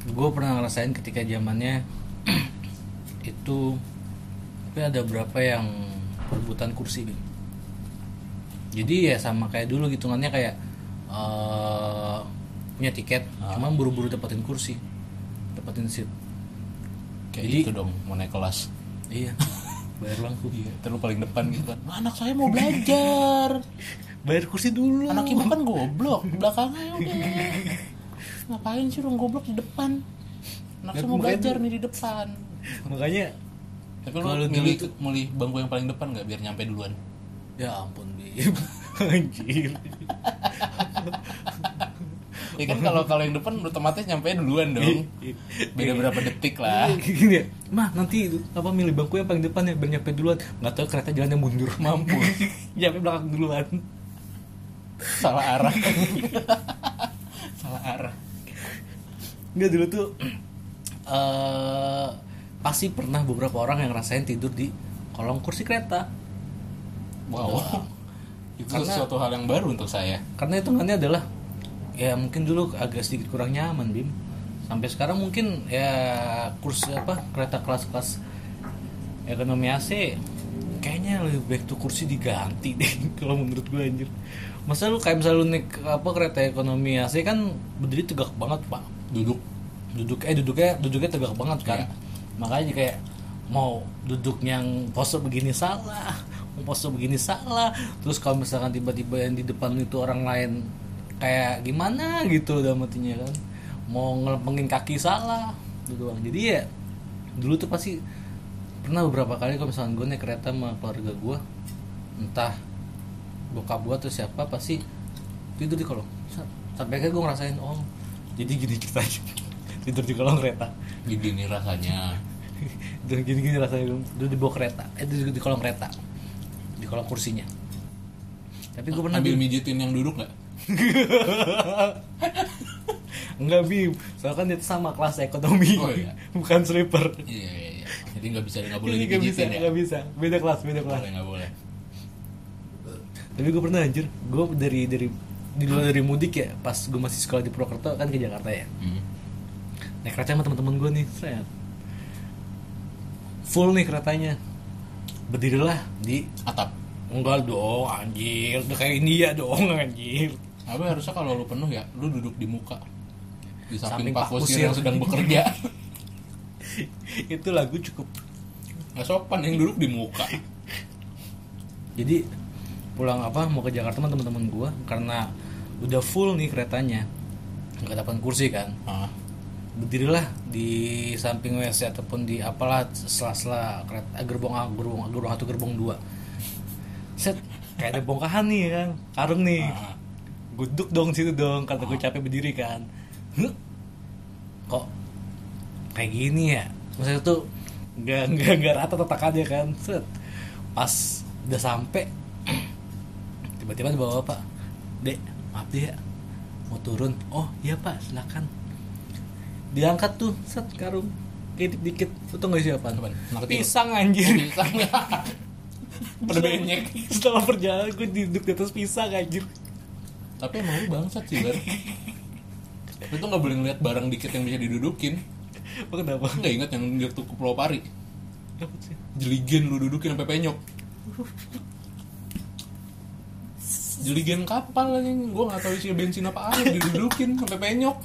gue pernah ngerasain ketika zamannya [CLEARS THROAT] itu tapi ada berapa yang perebutan kursi Bim. Jadi ya sama kayak dulu hitungannya kayak eh, punya tiket Ah. cuma buru-buru dapetin kursi dapetin seat. Kayak Jadi- itu dong mau naik kelas. Iya [LAUGHS] bayar bangku iya terus paling depan gitu kan. Anak saya mau belajar. [LAUGHS] Bayar kursi dulu. Anak ibu kan goblok belakangnya udah. Ngapain sih orang goblok di depan? Anak saya mau belajar nih di depan. Makanya tapi lu milih milih bangku yang paling depan nggak biar nyampe duluan? Ya ampun Bim anjir. Ya kan kalau kalau yang depan otomatis nyampe duluan dong. Beda berapa detik lah. Gini ya. Mah nanti apa milih bangku yang paling depan ya biar nyampe duluan. Nggak tahu kereta jalannya mundur. Mampus. [LAUGHS] nyampe belakang duluan. Salah arah. Salah arah. Nggak dulu tuh [CLEARS THROAT] eh pasti pernah beberapa orang yang ngerasain tidur di kolong kursi kereta. Wow itu Karena- suatu hal yang baru untuk saya. Karena hitungannya adalah ya mungkin dulu agak sedikit kurang nyaman bim. Sampai sekarang mungkin ya kursi apa kereta kelas-kelas ekonomi AC kayaknya lebih baik tuh kursi diganti [LAUGHS] deh kalau menurut gue anjir. Masa lu kayak misalnya lu naik apa kereta ekonomi AC kan berdiri tegak banget pak. Duduk. Duduk eh duduknya duduknya tegak banget kan. Iya. makanya kayak mau duduk yang pose begini salah pose begini salah. Terus kalau misalkan tiba-tiba yang di depan itu orang lain kayak gimana gitu udah matinya kan. Mau ngelempengin kaki salah gitu doang jadi ya dulu tuh pasti pernah beberapa kali kalau misalkan gue naik kereta sama keluarga gue entah bokap gue atau siapa pasti tidur di kolong. Sampai akhirnya gue ngerasain oh jadi gini ceritanya. [LAUGHS] Tidur di kolong kereta. Gini nih rasanya. [LAUGHS] Dan gini-gini rasanya dulu di bawah kereta eh di, di kolong kereta kolong kursinya. Tapi gue pernah ambil mijitin yang duduk nggak? [LAUGHS] Enggak bim. Soalnya kan itu sama kelas ekonomi. Oh, iya. [LAUGHS] bukan sleeper. Iya iya iya. Jadi nggak bisa nggak boleh nggak bisa dipijitin ya? nggak bisa. Beda kelas beda kelas. Boleh nggak boleh. Tapi gue pernah anjir. Gue dari dari di luar dari mudik ya pas gue masih sekolah di Purwokerto kan ke Jakarta ya. Hmm. naik kereta sama teman-teman gue nih set. Full nih keretanya. Berdirilah di atap enggak dong anjir. Udah kayak India dong anjir. Apa harusnya kalau lu penuh ya lu duduk di muka. Di samping Pak Kusir yang sedang bekerja. [LAUGHS] Itu lagu cukup nggak sopan yang duduk di muka. Jadi pulang apa mau ke Jakarta teman-teman gua karena udah full nih keretanya. Nggak dapat kursi kan. Ah, berdirilah di samping WC ataupun di apalah sela-sela kereta gerbong gerbong gerbong satu gerbong dua set kayak ada bongkahan nih kan? Karung nih. Ah. gue duduk dong situ dong karena gue capek berdiri kan. Huh? kok kayak gini ya? Maksudnya tuh nggak nggak nggak rata tatakannya kan? Set. Pas udah sampai tiba-tiba dibawa pak dek maaf deh ya mau turun. Oh iya pak silakan. Diangkat tuh set karung. Dikit. Lu tau gak siapa pisang anjir. Pisang [LAUGHS] pada benyek. [LAUGHS] Setelah perjalanan gue duduk di atas pisang anjir. Tapi emang lu bangsat sih ber. Lu tuh nggak boleh ngeliat barang dikit yang bisa didudukin. Oh, kenapa? Nggak ingat yang dia tuh ke Pulau Pari? Jeligen lu dudukin sampai penyok. Jeligen kapal aja gue nggak tahu isi bensin apa air didudukin sampai penyok.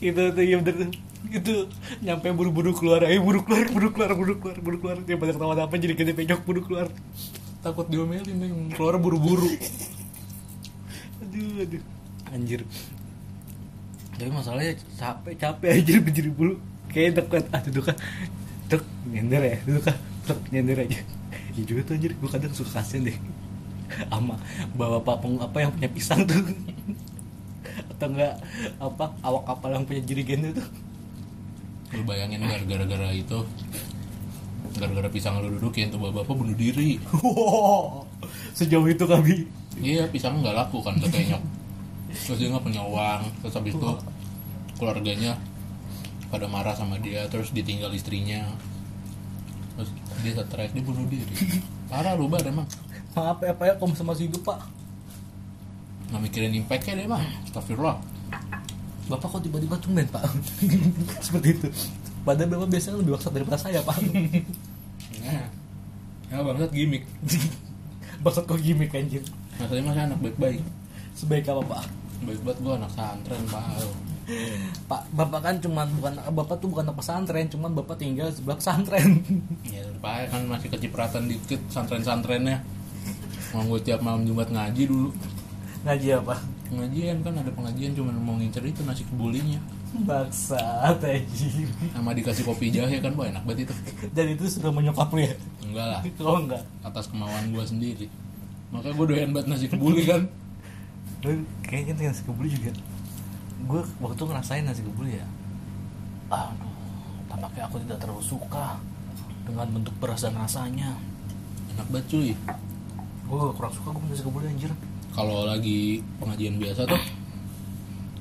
Itu tuh iya bener itu nyampe buru-buru keluar. Ayo buru keluar buru keluar buru keluar buru keluar. Dia banyak ketawa apa jadi gede penyok buru keluar. Takut diomelin nih keluar buru-buru. [LAUGHS] Aduh aduh. Anjir. Tapi masalahnya capek capek anjir berdiri bulu kayak deket ah duduk kan duduk nyender ya duduk kan duduk nyender aja. Ya juga tuh anjir. Gue kadang suka kasian deh. Sama bawa pak peng, apa yang punya pisang tuh. [LAUGHS] Atau enggak apa awak kapal yang punya jirigen itu lu bayangin Gar, gara-gara itu gara-gara pisang lu dudukin tuh bapak bunuh diri. [LAUGHS] Sejauh itu kami. Iya pisang nggak laku kan penyok terus dia nggak punya uang terus habis itu keluarganya pada marah sama dia terus ditinggal istrinya. Terus dia stres dia bunuh diri. Parah lu bar emang. Maaf ya pak ya kamu masih hidup pak? Nggak mikirin impactnya deh mah astagfirullah bapak kok tiba-tiba tumben pak? [LAUGHS] Seperti itu. Padahal bapak biasanya lebih waksa daripada saya pak. Nah ya bangsat gimmick. [LAUGHS] Bangsat kok gimmick anjir. Masalahnya masih anak baik-baik. Sebaik apa pak? baik banget gua anak santren pak. Pak, bapak kan cuman bukan bapak tuh bukan anak pesantren, cuman bapak tinggal sebelah pesantren. [LAUGHS] ya pak kan masih kecipratan dikit santren-santrennya mau gue tiap malam jumat ngaji dulu. Ngaji apa? Pengajian kan ada pengajian cuma mau ngincer itu nasi kebulinya Baksat anjir. sama dikasih kopi jahe kan wah enak banget itu Dan itu sudah menyokap lu ya? enggak lah Oh enggak. atas kemauan gue sendiri maka gue doyan banget nasi kebuli kan Lu kayaknya nasi kebuli juga. Gue waktu ngerasain nasi kebuli ya. Aduh, tampaknya aku tidak terlalu suka dengan bentuk beras dan rasanya. enak banget cuy Gue kurang suka gue nasi kebuli anjir. Kalau lagi pengajian biasa tuh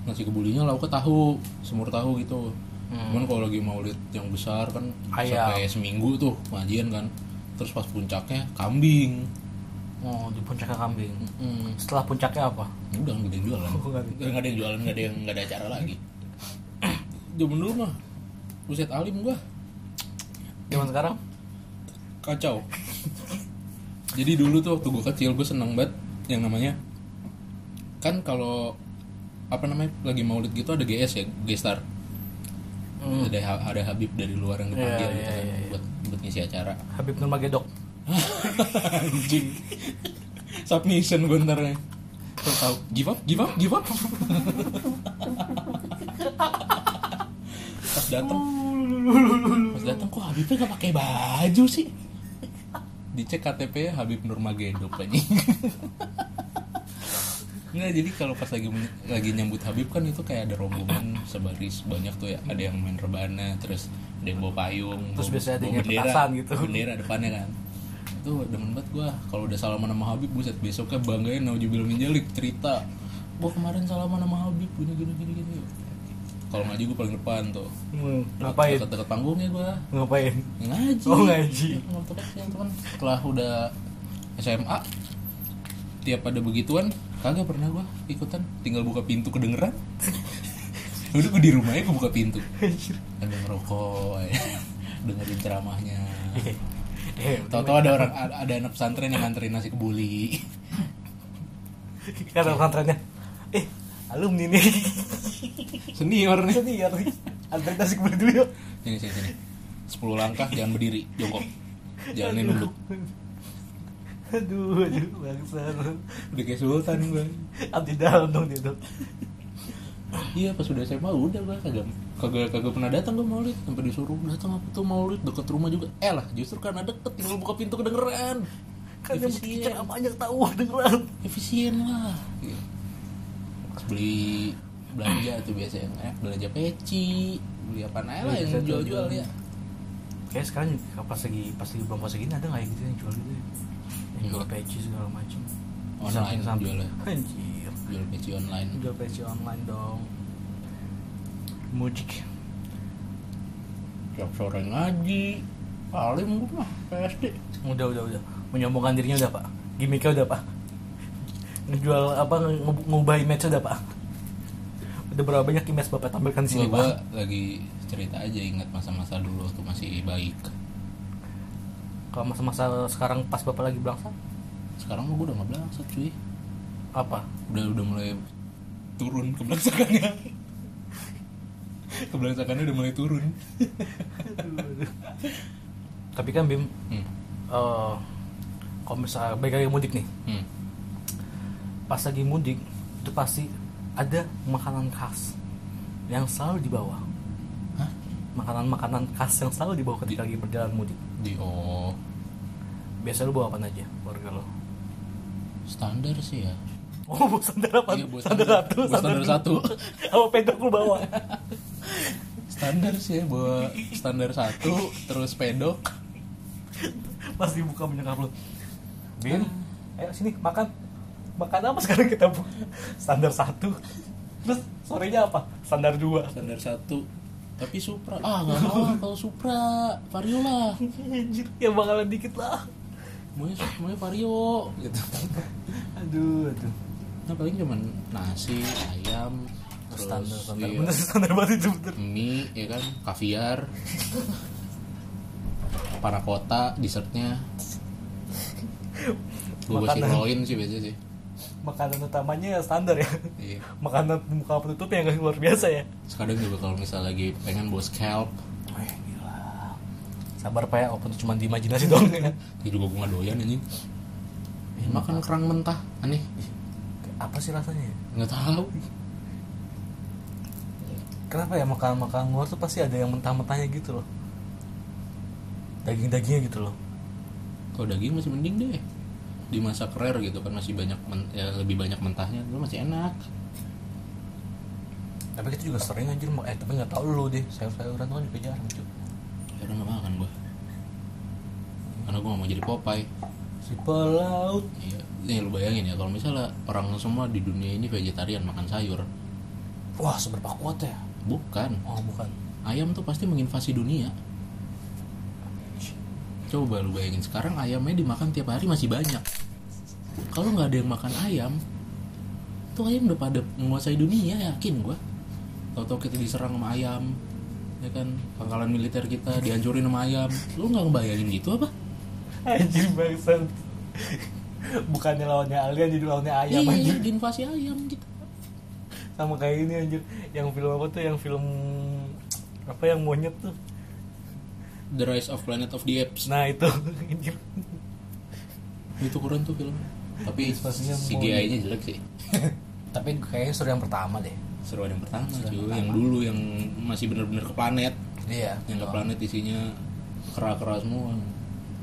nasi kebulinya lauknya tahu semur tahu gitu Hmm. cuman kalau lagi maulid yang besar kan Ayam. sampai seminggu tuh pengajian kan terus pas puncaknya kambing Oh, di puncaknya kambing. Hmm. Setelah puncaknya apa? udah nggak ada yang jualan Oh, nggak ada. nggak ada yang jualan nggak ada yang nggak ada acara lagi [CLEARS THROAT] zaman dulu mah buset alim gua Zaman sekarang? kacau jadi dulu tuh waktu gue kecil gue seneng banget yang namanya kan kalau apa namanya lagi maulid gitu ada GS ya gestar Hmm. ada ada Habib dari luar yang dipanggil Iya, gitu iya, kan, iya, iya. buat buat ngisi acara. Habib Nurmagedok. anjing. Submission gue ntar nih Tuh, tahu. Give up give up give up. Pas datang pas datang kok Habibnya gak pakai baju sih dicek KTP Habib Nurmagedok aja Nggak, jadi kalau pas lagi lagi nyambut Habib kan itu kayak ada rombongan sebaris banyak tuh ya. Ada yang main rebana, terus ada yang bawa payung, Terus bawa- biasanya ada yang petasan gitu. Bendera depannya kan. Itu demen banget gua kalau udah salaman sama Habib buset besoknya banggain naujubil minjalik cerita. Gua kemarin salaman sama Habib gini gini gini gini. Kalau ngaji gua paling depan tuh. Hmm, ngapain? Dekat-dekat panggungnya gua. Ngapain? Ngaji. Oh, ngaji. Kan setelah udah SMA tiap ada begituan kagak pernah gua ikutan tinggal buka pintu kedengeran [LAUGHS] udah gua di rumahnya gua buka pintu ada ngerokok ya. [LAUGHS] dengerin ceramahnya Eh, tahu-tahu ada orang ada ada anak pesantren yang nganterin nasi kebuli kata pesantrennya. Eh, alumni nih senior nih. Senior. Nih antar tasik beli dulu yuk. Sini sini sini. 10 langkah jangan berdiri jongkok jalannya nunduk aduh aduh bangsat. Udah kayak sultan gue abdi dalam dong dia tuh. Iya pas udah SMA udah gue kagak kagak kagak pernah datang gue maulid. Sampai disuruh datang apa tuh maulid deket rumah juga. Eh lah justru karena deket tinggal buka pintu kedengeran. Kan yang bicara banyak tahu dengeran efisien lah Gitu. Beli belanja tuh biasanya. Eh, belanja peci beli apa aja lah yang Bisa tuh, jual-jual. jual. ya. Kayak sekarang pas lagi pas lagi bulan puasa gini ada nggak yang gitu yang jual gitu ya? Yang jual peci segala macam. Online Samping-samping. jualnya. anjir. Jual peci online. Jual peci online dong. Mudik tiap sore ngaji paling gue mah PSD udah udah udah. Menyombongkan dirinya udah pak. Gimmicknya udah pak ngejual apa ngubah image udah pak. Udah berapa banyak image bapak tampilkan di sini pak? lagi cerita aja ingat masa-masa dulu waktu masih baik. Kalau masa-masa sekarang pas bapak lagi berangsa sekarang mah gue udah nggak belangsat cuy. Apa? Udah udah mulai turun kebelangsakannya [LAUGHS] kebelangsakannya udah mulai turun. Tapi kan bim hmm. eh kalau misalnya baik lagi mudik nih. Hmm. Pas lagi mudik itu pasti ada makanan khas yang selalu dibawa. Hah? makanan-makanan khas yang selalu dibawa ketika lagi berjalan mudik. di oh. Biasa lu bawa apa aja keluarga lo standar sih ya. Oh bawa standar apa? Iya, bawa standar standar. satu standar dua. satu. apa pedok lu bawa. Standar sih ya bawa standar satu terus pedok. Pas dibuka menyekap lu? Bin ayo sini makan makan apa sekarang kita bu? Standar satu. Terus sorenya apa? Standar dua. Standar satu. Tapi supra. Ah nggak mau kalau supra. Vario lah. Anjir, ya bakalan dikit lah. Maunya maunya vario gitu. Aduh aduh. Nah paling cuman nasi ayam terus standar standar. iya, bener standar banget itu bener. Mie ya kan? Kaviar. Panakota dessertnya. Gue sirloin sih biasa sih makanan utamanya standar ya. Iya. [LAUGHS] Makanan muka penutup yang gak [LAUGHS] luar biasa ya. Sekadang juga kalau misal lagi pengen bawa scalp. Wih, gila. Sabar pak ya. Itu cuma di imajinasi doang. [LAUGHS] Ya itu juga gue nggak doyan anjing. Makan kerang mentah aneh. Apa sih rasanya? Ya? nggak tahu. Kenapa ya? Makanan-makanan luar tuh pasti ada yang mentah-mentahnya gitu loh. Daging-dagingnya gitu loh. Kalau daging masih mending deh dimasak rare gitu kan masih banyak men- ya, lebih banyak mentahnya itu masih enak. Tapi kita juga sering anjir mak- eh tapi nggak tahu lu deh sayur-sayuran tuh kan juga jarang cuy udah nggak makan gue karena gue gak mau jadi Popeye. Si pelaut. Iya. Nih lu bayangin ya kalau misalnya orang semua di dunia ini vegetarian makan sayur. Wah seberapa kuat ya? Bukan. Oh bukan. Ayam tuh pasti menginvasi dunia. Coba lu bayangin sekarang ayamnya dimakan tiap hari masih banyak kalau nggak ada yang makan ayam tuh ayam udah pada menguasai dunia yakin gua. Tau-tau kita diserang sama ayam ya kan? Pangkalan militer kita dihancurin sama ayam. Lu nggak ngebayangin gitu apa? Anjir bangsan bukannya lawannya alien jadi lawannya ayam iya anjir diinvasi ayam gitu. Sama kayak ini anjir yang film apa tuh? Yang film apa yang monyet tuh? The Rise of Planet of the Apes. Nah itu. Anjir [LAUGHS] itu keren tuh film tapi Invasinya CGI nya jelek sih. [LAUGHS] Tapi kayaknya seru yang pertama deh. Seru yang pertama Seru yang pertama. yang dulu yang masih bener-bener ke planet. Iya yang ke planet isinya kera-kera semua.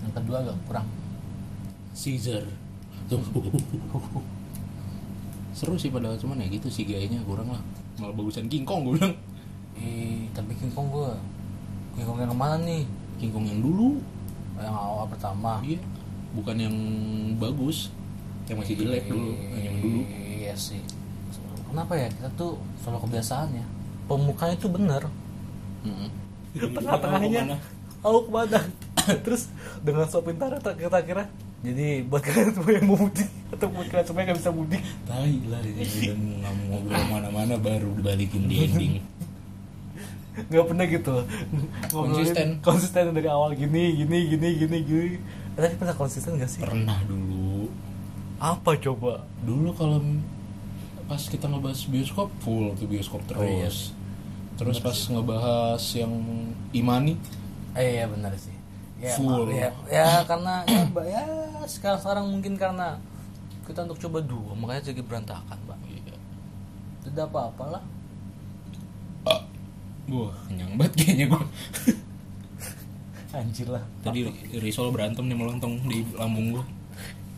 Yang kedua agak kurang. Caesar. [LAUGHS] Seru sih padahal cuman ya gitu CGI nya kurang lah. Malah bagusan King Kong gue bilang. Eh tapi King Kong gua King Kong yang ke mana nih? King Kong yang dulu. Yang awal pertama. Iya. Bukan yang bagus yang masih jelek dulu yang dulu. Iya sih. Kenapa ya? Kita tuh selalu kebiasaan ya. Pemukanya tuh bener. Mm-mm. tengah-tengahnya. Aku ke mana? [COUGHS] Terus dengan sok pintar kita kira jadi buat kalian semua yang mau mudik atau buat kalian semua yang nggak bisa mudik. Tai lah ini [LAUGHS] udah nggak mau ngobrol mana-mana baru dibalikin di ending. [LAUGHS] Nggak pernah gitu. Konsisten. konsisten dari awal gini gini gini gini gini. Eh, tapi pernah konsisten gak sih? Pernah dulu apa coba dulu kalau pas kita ngebahas bioskop full tuh bioskop terus Oh, iya. terus pas ngebahas yang Imani Eh iya benar sih. Ya, Full. maaf, ya, ya karena ya, Mbak, ya sekarang sekarang mungkin karena kita untuk coba dua makanya jadi berantakan, Mbak. Iya. Tidak apa-apa lah. Wah, kenyang banget kayaknya gue. [LAUGHS] Anjir lah. Tadi Risol berantem nih melontong di lambung gue.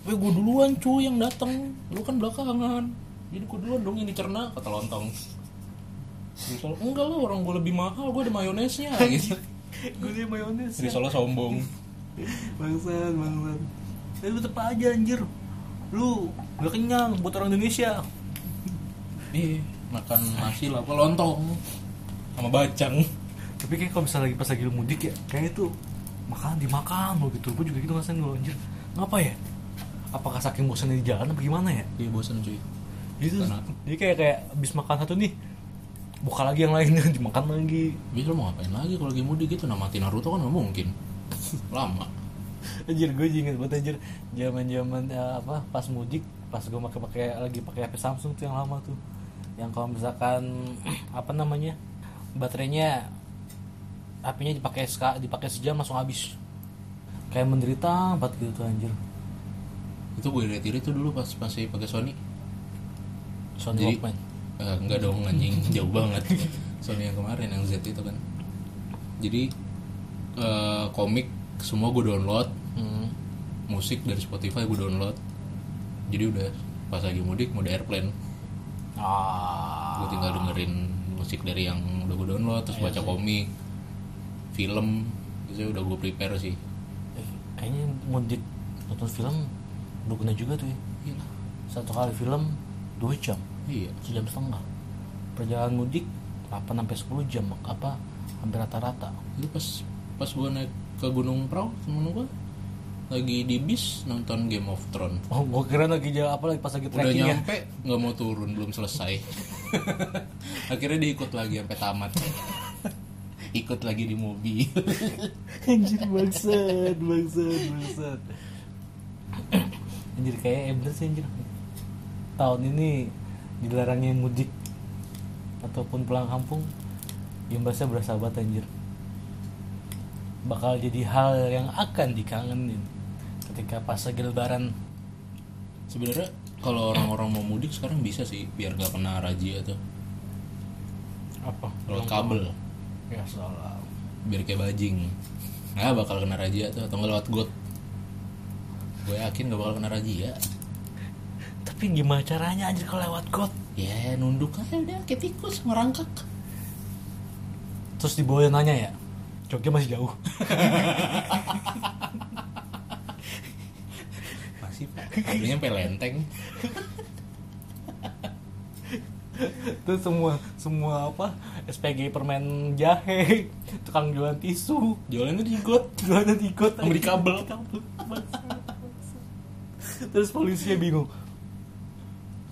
Weh, gue duluan cuy yang datang. Lu kan belakangan. Jadi gue duluan dong yang dicerna kata lontong. Risol, enggak lah orang gue lebih mahal, gue ada mayonesnya [LAUGHS] gitu. Gue dia mayones. Risol sombong. Bangsat, bangsat. Tapi lu tetep aja anjir. Lu gak kenyang buat orang Indonesia. Iya, makan nasi lah apa lontong sama bacang. Tapi kayak kalau misalnya lagi pas lagi lu mudik ya, kayak itu makan dimakan lo gitu. Gue juga gitu ngerasain dulu anjir. Ngapa ya? Apakah saking bosannya di jalan apa gimana ya? Iya bosan cuy. Gitu. Karena- Jadi kayak kayak abis makan satu nih, buka lagi yang lainnya [LAUGHS] dimakan lagi. Bisa lo mau ngapain lagi kalau lagi mudik gitu namati Naruto kan nggak mungkin. [LAUGHS] Lama. Anjir gue inget banget anjir zaman zaman apa pas mudik pas gue pakai pakai lagi pakai HP Samsung tuh yang lama tuh yang kalau misalkan [CLEARS THROAT] apa namanya baterainya HP-nya dipakai dipakai sejam langsung habis kayak menderita banget gitu tuh anjir Itu gue lihat iri tuh dulu pas masih pakai Sony. Sony Jadi- Walkman? Eh, enggak dong anjing. [LAUGHS] Jauh banget. Sony yang kemarin yang Z itu kan. Jadi eh, komik semua gue download. Hmm. musik dari Spotify gue download. Jadi udah pas lagi mudik mode airplane. Ah. Gue tinggal dengerin musik dari yang udah gue download terus Iya baca sih. komik film. Itu udah gue prepare sih. Eh, kayaknya mudik nonton film berguna juga tuh ya iya. Satu kali film dua jam. Iya. Sejam setengah. Perjalanan mudik 8 sampai 10 jam apa hampir rata-rata. Itu pas pas gue naik ke Gunung Prau temen gue lagi di bis nonton Game of Thrones. Oh gua kira lagi jalan apa lagi pas lagi udah trekking ya? nyampe nggak mau turun belum selesai. [LAUGHS] Akhirnya diikut lagi sampai tamat. Ikut lagi di mobil. Anjir bangsat bangsat bangsat anjir kayak bener sih anjir. Tahun ini dilarangnya mudik ataupun pulang kampung imbasnya berasa banget anjir. Bakal jadi hal yang akan dikangenin ketika pas lagi lebaran. Sebenarnya kalau orang-orang mau mudik sekarang bisa sih biar gak kena razia tuh. Apa? Lewat kabel. ya salah biar kayak bajing. Nggak bakal kena razia tuh atau nggak lewat got gue yakin gak bakal kena razia. Tapi gimana caranya anjir kalau lewat got? Ya nunduk aja udah kayak tikus merangkak terus di bawah nanya ya? Jogja masih jauh. [LAUGHS] Masih pak. Kabelnya sampai lenteng. [LAUGHS] Terus semua semua apa? SPG permen jahe tukang jualan tisu. Jualannya di got. Jualan di got. Sama di kabel. [LAUGHS] terus polisinya bingung.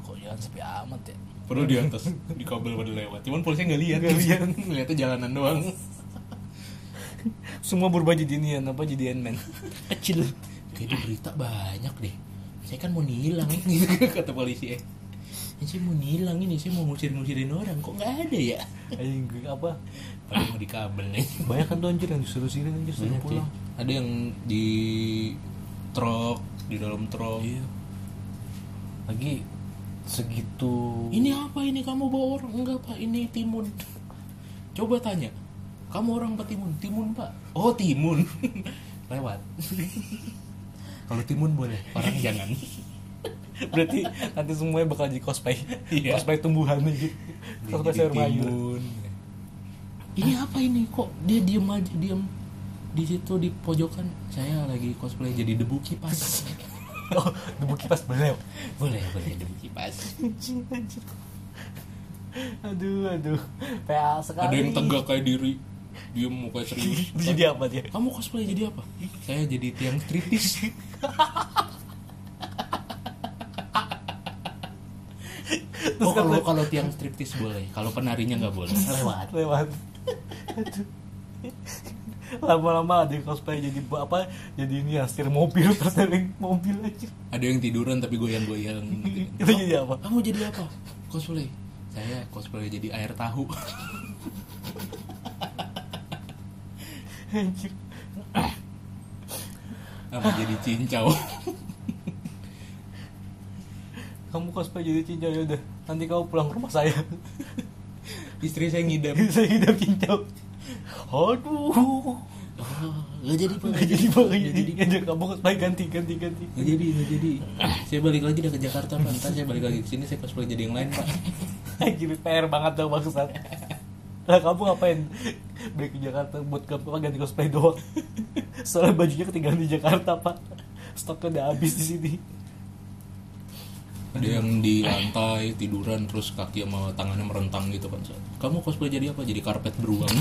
Kok jalan sepi amat ya? Perlu di atas di kabel pada lewat. Cuman polisinya nggak lihat. Nggak lihat. [LAUGHS] ngeliatnya jalanan doang. [LAUGHS] Semua berubah jadi inian apa jadi Ant-Man? Kecil. Kayak di berita banyak deh. Saya kan mau nilang. Gitu kata polisi eh. Saya mau nilang ini saya mau ngusir-ngusirin orang. Kok nggak ada ya? Anjing, gue apa? Padahal mau di kabel nih. Banyak kan tuh anjir yang disuruh sini anjir suruh pulang. Ada yang di truk di dalam truk. Iya. Lagi segitu. Ini apa ini? Kamu bawa orang? Enggak pak. Ini timun. Coba tanya. Kamu orang apa timun? Timun pak. Oh timun. [LAUGHS] Lewat. [LAUGHS] Kalau timun boleh orang jangan. [LAUGHS] Berarti nanti semuanya bakal jadi cosplay. Iya. cosplay tumbuhan gitu cosplay sayur mayur ini apa ini? Kok dia diem aja diem di situ di pojokan saya lagi cosplay jadi debu kipas. [LAUGHS] Oh debu kipas boleh boleh boleh debu kipas. Anjing, [LAUGHS] anjing. aduh aduh. PA sekali. Ada yang tegak kayak diri. Diem muka serius. [LAUGHS] Jadi apa dia? Kamu cosplay jadi apa? Saya jadi tiang striptis Terus oh kalau kalau tiang striptis boleh. Kalau penarinya nggak boleh. Lewat. Lewat. Aduh lama-lama ada yang cosplay jadi apa jadi ini ya setir mobil [LAUGHS] terus ada yang mobil aja. Ada yang tiduran tapi goyang-goyang gitu. itu jadi apa? Kamu jadi apa? Cosplay. Saya cosplay jadi air tahu. Anjir. sama jadi cincau? Kamu cosplay jadi cincau ya udah. Nanti kamu pulang ke rumah saya. Istri saya ngidam. Saya hidup cincau aduh. Oh, nggak jadi pak. Nggak jadi pak. Nggak jadi nggak jadi. Kamu cosplay ganti ganti ganti. Nggak jadi nggak jadi. Saya balik lagi dah ke Jakarta pak. Ntar saya balik lagi ke sini saya cosplay jadi yang lain pak. [LAUGHS] Anjir PR banget dong bangsat lah kamu ngapain balik ke Jakarta buat kamu apa ganti cosplay doang? [LAUGHS] Soalnya bajunya ketinggalan di Jakarta pak. Stoknya udah habis di sini ada yang di lantai tiduran terus kaki sama tangannya merentang gitu kan kamu cosplay jadi apa? Jadi karpet beruang. [LAUGHS]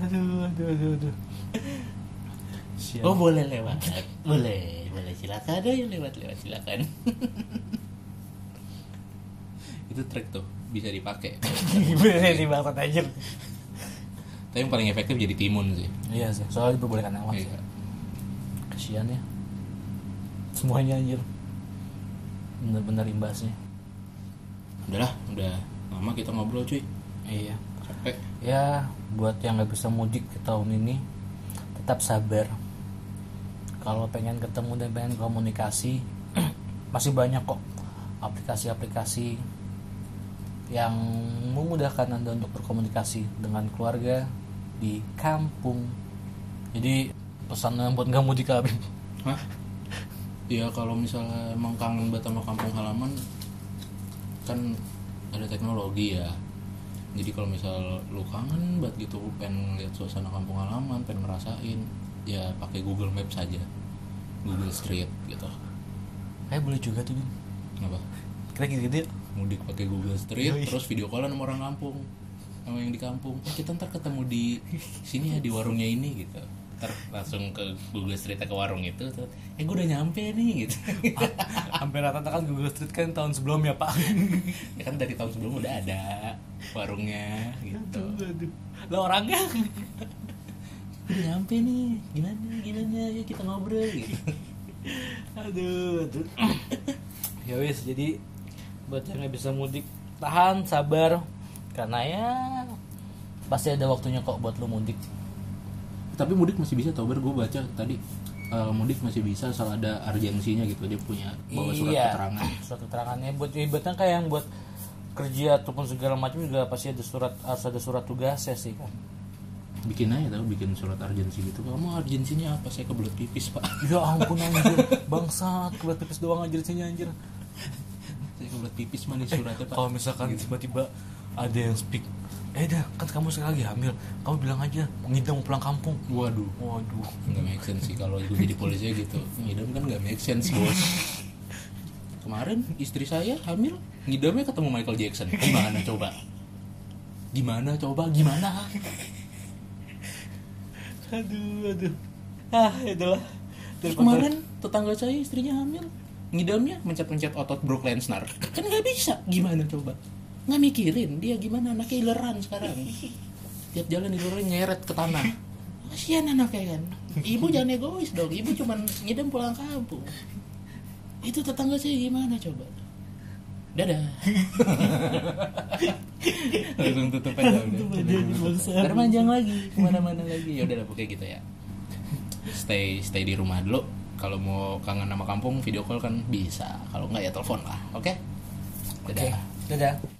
Aduh aduh aduh aduh. Sial. oh boleh lewat. Boleh boleh. Silakan. Ayo lewat lewat. Silakan. [LAUGHS] Itu trik tuh. Bisa dipakai. [LAUGHS] Nih bangsat anjir. Tapi yang paling efektif jadi timun sih. Iya sih, soalnya diperbolehkan awas. Iya. Kasian ya. Semuanya anjir. Bener-bener imbasnya. Udahlah udah lama kita ngobrol cuy. Iya. Capek. Ya, buat yang nggak bisa mudik ke tahun ini Tetap sabar. Kalau pengen ketemu dan pengen komunikasi [CLEARS THROAT] Masih banyak kok Aplikasi-aplikasi Yang memudahkan Anda untuk berkomunikasi Dengan keluarga Di kampung. Jadi pesannya buat nggak mudik Habib Hah? Ya kalau misalnya emang kangen banget sama kampung halaman kan ada teknologi ya. Jadi kalau misal lu kangen banget gitu pengen lihat suasana kampung halaman, pengen ngerasain ya pakai Google Maps saja. Google Street gitu. Kayak boleh juga tuh Kenapa? Kita gitu-gitu yuk. Mudik pakai Google Street Yoi. terus video callan sama orang kampung. Sama yang di kampung. Eh, kita ntar ketemu di sini ya di warungnya ini gitu. Ntar langsung ke Google Street ke warung itu terus, eh gue udah nyampe nih gitu. [LAUGHS] Hampir rata-rata kan Google Street kan tahun sebelumnya pak [LAUGHS] ya kan dari tahun sebelum udah ada warungnya gitu Lah orangnya udah nyampe nih gimana gimana ya kita ngobrol gitu Aduh, aduh. [CLEARS THROAT] ya wis, jadi buat yang nggak bisa mudik tahan, sabar, karena ya pasti ada waktunya kok buat lu mudik. Tapi mudik masih bisa tau gue baca tadi eh, mudik masih bisa asal ada urgensinya gitu. Dia punya bawa surat Iya. keterangan. [CLEARS THROAT] Surat keterangannya. Buat ya, ibaratnya kayak yang buat kerja ataupun segala macam juga pasti ada surat harus ada surat tugasnya sih kan. bikin aja tau bikin surat urgensi gitu. Kamu urgensinya apa? Saya kebelet pipis pak. [LAUGHS] Ya ampun anjir, bangsat, kebelet pipis doang anjir sini anjir. saya kebelet pipis mana suratnya pak. Kalau misalkan tiba-tiba ada yang speak, eh dah kan kamu sekarang lagi hamil, kamu bilang aja ngidam mau pulang kampung. waduh. Waduh. nggak make sense sih kalau gue jadi polisi gitu. Ngidam kan nggak make sense bos. [LAUGHS] Kemarin istri saya hamil ngidamnya ketemu Michael Jackson. Gimana coba? Gimana coba? Gimana? Aduh, aduh. Ah, itulah. Terus kemarin tetangga saya istrinya hamil. Ngidamnya mencet-mencet otot Brock Lesnar. Kan nggak bisa. Gimana coba nggak mikirin dia gimana? Anaknya ileran sekarang. Tiap jalan ileran nyeret ke tanah. Kasihan anaknya kan. Ibu jangan egois dong. Ibu cuman ngidam pulang kampung. Itu tetangga saya gimana coba? Dadah. Langsung tutup aja udah. Terpanjang lagi ke mana-mana lagi. Ya udah lah pokoknya gitu ya. Stay stay di rumah dulu. Kalau mau kangen sama kampung video call kan bisa. Kalau nggak ya telepon lah oke? Oke, dadah. dadah.